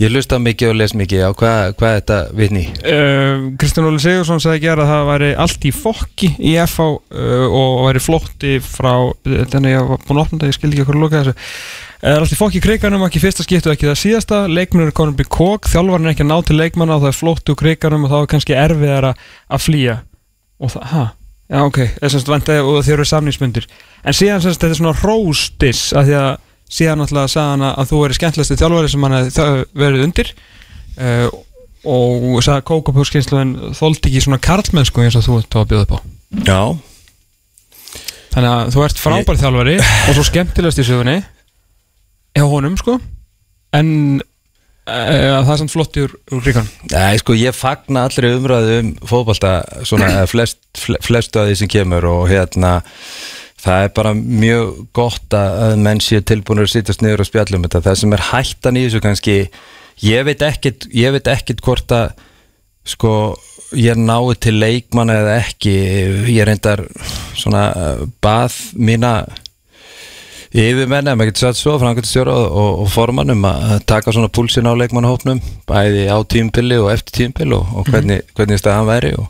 ég hlusta mikið og les mikið. Á hvað, hvað er þetta vitni Uh, Kristján Óli Sigursson sagði gera að það væri allt í fokki í FH uh, og væri flótti frá þannig að ég var búin að opna þetta, ég skildi ekki okkur að loka þessu. Það er allt í fokki í kriganum, ekki fyrsta skiptu ekki það síðasta, leikmennur er upp í kók þjálfarinn er ekki að ná til leikmanna og það er flótti úr kriganum og þá er kannski erfiðar að flýja. Og það, ha, já ok. Vantaði og þeir eru samningsmyndir en síðan semst þetta er svona róstis að því að síðan náttúrulega sagði hann að þú er skemmtilegsti þjálfari sem hann verið undir. Uh, og sagði að kókapjórskynsluðin þóldi ekki svona karlmennsku eins og þú ert að bjóða upp á. Já, þannig að þú ert frábær þjálfari og svo skemmtilegst í sögunni hjá honum sko. En uh, það er samt flott úr, úr ríkan Nei, sko, ég fagna allri umræðu um fótbolta svona flest, fle- flestu að því sem kemur og hérna það er bara mjög gott að að menn séu tilbúinur að sittast niður og spjallum þetta. Það sem er hættan í þessu kannski ég veit ekkit, ég veit ekkit hvort að sko ég náði til leikmann eða ekki. Ég reyndar svona uh, bað mína yfirmenn, ef maður getur sagt svo, framkvæmstjóra og, og, og formannum að taka svona púlsin á leikmannahópnum, bæði á tímpili og eftir tímpil og, og hvernig, hvernig staðan væri og,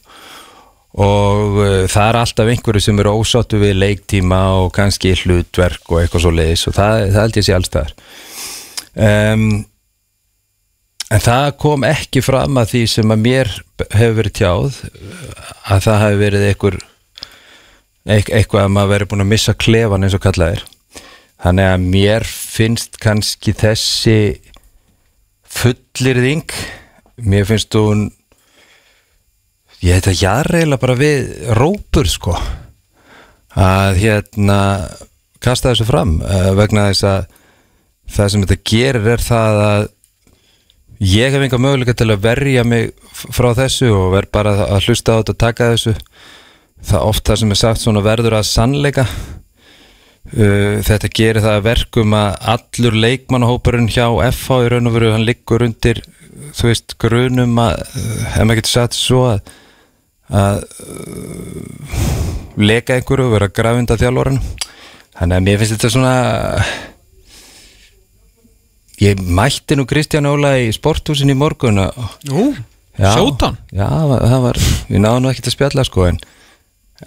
og uh, það er alltaf einhverju sem eru ósáttu við leiktíma og kannski hlutverk og eitthvað svo leiðis og það, það held ég sé allstaðar um, en það kom ekki fram að því sem að mér hefur verið tjáð að það hefur verið einhver eit- eitthvað að maður verið búin að missa klefan eins og kallað er þannig að mér finnst kannski þessi fullirðing mér finnst hún ég heit að jarreila bara við rópur sko. Að hérna kasta þessu fram uh, vegna þess að það sem þetta gerir er það að ég hef enga möguleika til að verja mig frá þessu og verð bara að hlusta á þetta og taka þessu. Það oft það sem er sagt svona verður að sannleika uh, þetta gerir það að verkum að allur leikmannahópurinn hjá FH í raun og veru hann liggur undir þú veist grunum að uh, ef maður getur sagt svo að að uh, leka einhverju og vera grafunda þjálfóran þannig að mér finnst þetta svona ég mætti nú Kristján Óla í sporthúsin í morgun Já, sjótan? Já, það var- það var, ég náðu nú ekki að spjalla sko en,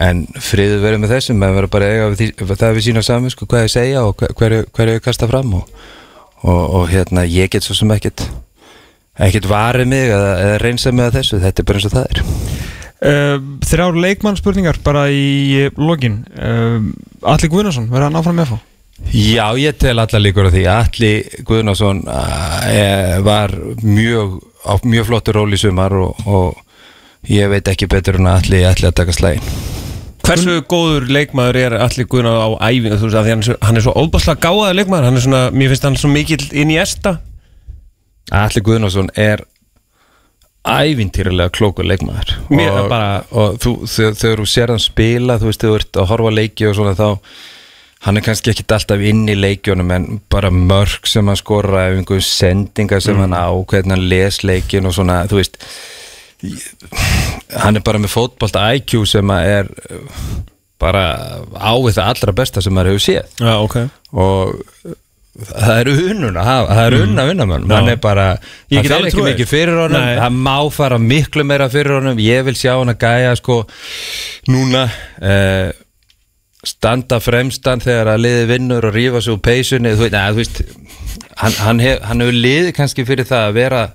en friður verið með þessum maður verður bara að eiga við það við sína saman sko, hvað ég segja og hver- hverju, hverju ég kasta fram og, og, og hérna ég get svo sem ekkit ekkit varið mig eða, eða reynsa mig að þessu, þetta er bara eins og það er. Uh, Þrjár leikmannspurningar bara í lokin. Uh, Alli Guðnason, verður hann áfram með fá? Já, ég tel allar líkur á því. Alli Guðnason uh, var mjög á mjög flottur ról í sumar og, og ég veit ekki betur en að Alli ætli að taka slægin Hversu góður leikmaður er allir guðna á æfingu þú veist að hann hann er svo óbáslega gáðað leikmaður. Hann er svona, mér finnst hann svo mikill inn í esta. Alli Guðnason er ævintýrlega klókur leikmaður. Og, bara- og þú, þegar, þú sér hann spila þú veist, þú ert að horfa leiki og svona þá hann er kannski ekki alltaf inn í leikjónum en bara mörg sem hann skora ef einhverjum sendingar sem hann á hvernig hann les leikin og svona þú veist hann er bara með fótbolta IQ sem er uh, bara á við það allra besta sem maður hefur séð. Já, ok. Og það eru unnuna það eru unna unnamönn Já. hann er bara, það fer ekki mikið fyrir honum. Það má fara miklu meira fyrir honum. Ég vil sjá hann að gæja sko núna eh, standa fremstan þegar að liði vinnur og rífa sig úr peysunni. Þú neða, þú veist hann, hann, hef, hann hefur liði kannski fyrir það að vera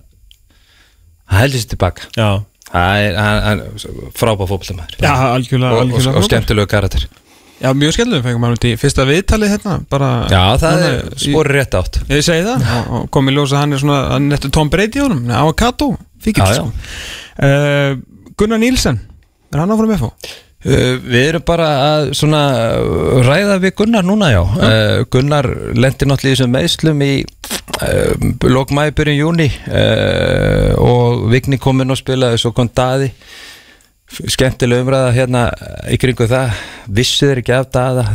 heldur sér tilbaka Já, hann er hann, hann, frábá fótboltamæður Já, algjörlega, og, og, algjörlega og frábær. skemmtilegu karakter Já, mjög skemmtileg, fengum hann út í fyrsta viðtalið hérna bara, já, það er spori rétt átt Ég segi það, og, og kom í ljós að hann er svona hann er eftir Tom Brady í honum, avokado fíkil já. sko. uh, Gunnar Nílsen, er hann áfram? Uh, Við erum bara að svona ræða við Gunnar núna já. Uh, Gunnar lendi náttúrulega í þessum meðslum í uh, lókmæði byrjun júni og Vigni kom inn og spilaði svo kom Daði. Skemmtileg umræða hérna í kringu það. Vissu þeir ekki af Daða?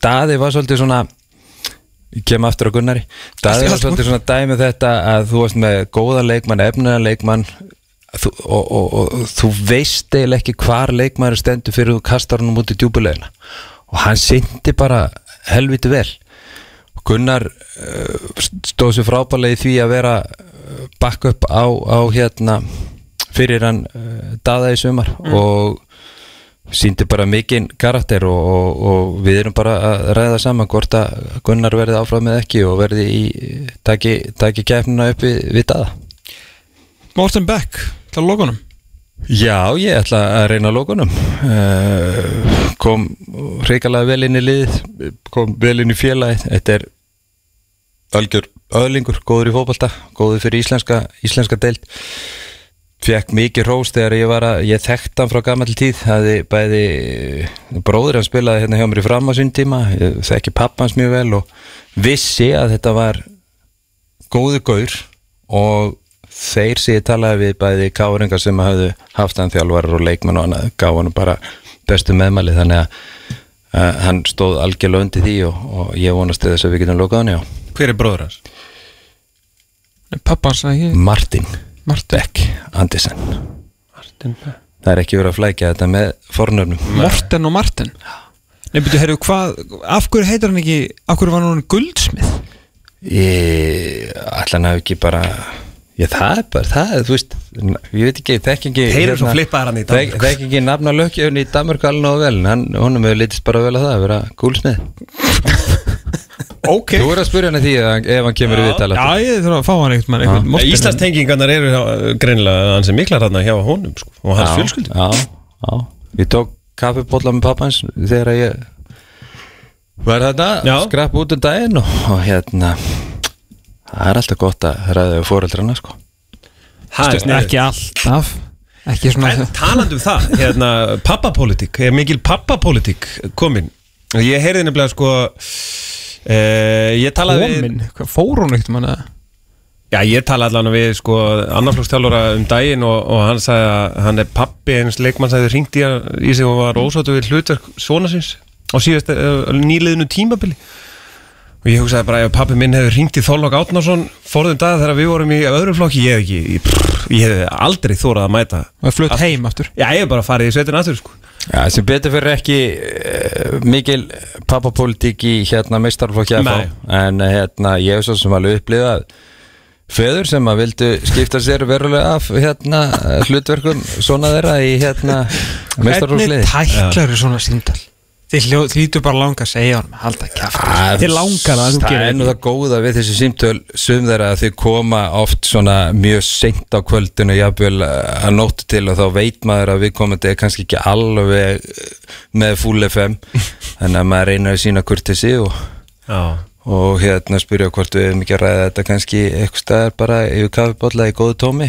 Daði var svolítið svona ég kem aftur á Gunnari. Daði var Allt svolítið svona dæmi þetta að þú varst með góða leikmann, efnilega leikmann þú, og, og, og, þú veist eiginlega ekki hvar leikmaður stendur fyrir þú kastar hann út í djúbulegina og hann syndi bara helviti vel. Gunnar uh, stóð sér frábælega í því að vera uh, backup á, á hérna fyrir hann uh, daða í sumar og síndi bara mikinn karakter og, og, og við erum bara að ræða saman hvort að Gunnar verði áfram með ekki og verði í taki, taki kefnina upp við, við daða. Morten Beck, til lokunum Já, ég ætla að reyna lókunum uh, kom reikalega vel inn í lið kom vel inn í félagið. Þetta er algjör öðlingur, góður í fótbolta góður fyrir íslenska, íslenska deild. Fekk mikið rós þegar ég var að, ég þekkt hann frá gammal tíð það er bæði bróður hann spilaði hérna hjá mér í fram á sín tíma þekki pappans mjög vel og vissi að þetta var góðu gaur og þeir sem ég talaði við bæði káringar sem hafðu haft hann þjálfarar og leikmenn og annað gaf hann bara bestu meðmæli þannig að uh, hann stóð algjörlega undir því og, og ég vonast þess að við getum lokað hann já. Hver er bróður hans? Pappans, ekki? Martin Martin. Beck Andersen. Martin Beck. Það er ekki verið að flækja þetta með fornöfnum. Morten og Martin. Nei, byrju, heyrðu, hvað, af hverju heitir hann ekki af hverju var hann guldsmið? ég ætla hann hafi ekki bara Já, það er bara, það er, þú veist Ég veit ekki, þekk ekki Þeir eru svo flippaðir hann í Danmörku. Þekk ekki nafna löggjöfun í Danmörku alveg nógu vel en hann, honum hefur litist bara vel að það að vera gúlsnið. Ok. Þú er að spyrja hann að því að, ef hann kemur í viðtala Já, ég þurfa að fá hann eitthvað með eitthvað mortel. Íslands tengingarnar eru hjá- greinilega hans er miklar þarna hjá honum sko, og hans fjölskyldu. Já, já. Ég tók kaffibólla með pappans þegar ég var þetta skrapp út um daginn og, og hérna það er alltaf gott að ræða við fóreldrana sko. Það er. Ekki alltaf Ekki svona En talandi um það, hérna, pappapólitík, er mikil pappapólitík komin? Ég heyrði nefnilega sko e, Ég talaði við Komin, hvað fór hún eitthvað manna? Já, ég talaði allan við sko annarflugstjálfara um daginn og, og hann sagði að hann er pappi eins leikmann sagði hringt í, í sig og var ósáttu við hlutverk svona síns á síðast uh, nýliðinu tímabili og ég hugsaði bara ef pappi minn hefði hringt í Þorlokk Átnarsson forðum dag þegar við vorum í öðru flokki ég hef ekki, ég, pff, ég hef aldrei þórað að mæta. Og flutt heim aftur? Já, ég hef bara farið í sveitin aftur sko. Já, sem betur fyrir ekki uh, mikil pappapólitík í hérna meistarflokki að fá en uh, hérna ég hef svo sem alveg upplifað feður sem að vildu skipta sér verulega af hérna hlutverkum svona þeirra í hérna Hvernig meistarflokksliði tæklar svona síndal? Þið þýtur bara langa að segja hann Halda Ah, Þið langar að þú Það gerir er nú það góða við þessi símtöl sum þeirra að þau koma oft svona mjög seint á kvöldinu jafnvel að nóttu til og þá veit maður að við komandi er kannski ekki alveg eh, með full FM þannig að maður reynir að sína kurtesi og, Já. og hérna spyrja hvort við erum ekki að ræða þetta kannski eitthvað staðar bara yfir kaffibólla í góðu tómi.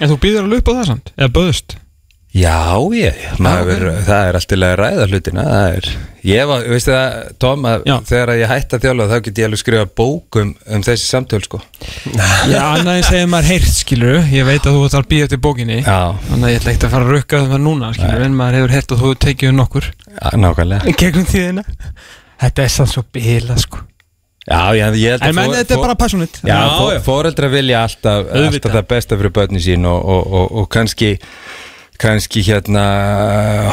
En þú býður alveg upp á það samt? Eða böðust? Já, ég, maður, það er alltaf að ræða hlutina, það er, ég var, veistu það, Tom, að Já. þegar að ég hætti að þjála þá get ég alveg skrifa bókum um þessi samtöl, sko. Já, annað en segir maður heyrt, skilur Ég veit að þú ert að býða eftir bókinni. Já, Þannig að ég ætla ekkert að fara að rukka það núna, skilur En maður hefur heyrt og þú tekið um nokkur. Já nákvæmlega. Gegnum tíðina. Þetta er sann svo bila, sko. Já, já, ég held En menn, þetta er bara passionate. Já, Já, fó- já. foreldrar vilja alltaf, alltaf það besta fyrir börni sín og, og, og, og kannski kannski hérna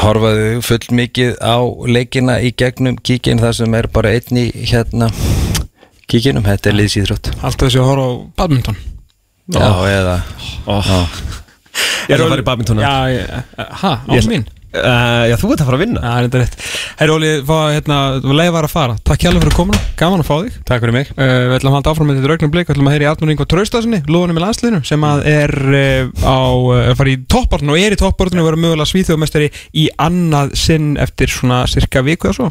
horfaðu full mikið á leikina í gegnum kíkin það sem er bara einn í hérna kíkinum, þetta er liðsýðrótt Alltaf þessi að horfa á badminton. Já, eða oh. Ég er að fara í badmintona Já, ég, ha, á Ég- mín uh, Já, þú ert að fara að vinna. Þetta er rétt. Herri Óli, fá- hérna, þú var leið var að fara. Takk hjálfur fyrir komuna, gaman að fá þig. Takk fyrir mig. Uh, Við ætlum að halda áfram með þetta raugnum blik. Við ætlum að heyra í Arnur Ingo Traustasinni Lóðunum í landsliðinu Sem að er uh, á uh, fara í toppbortinu Og er í toppbortinu Og vera mögulega svíþjóðmestari Í annað sinn eftir svona cirka viku eða svo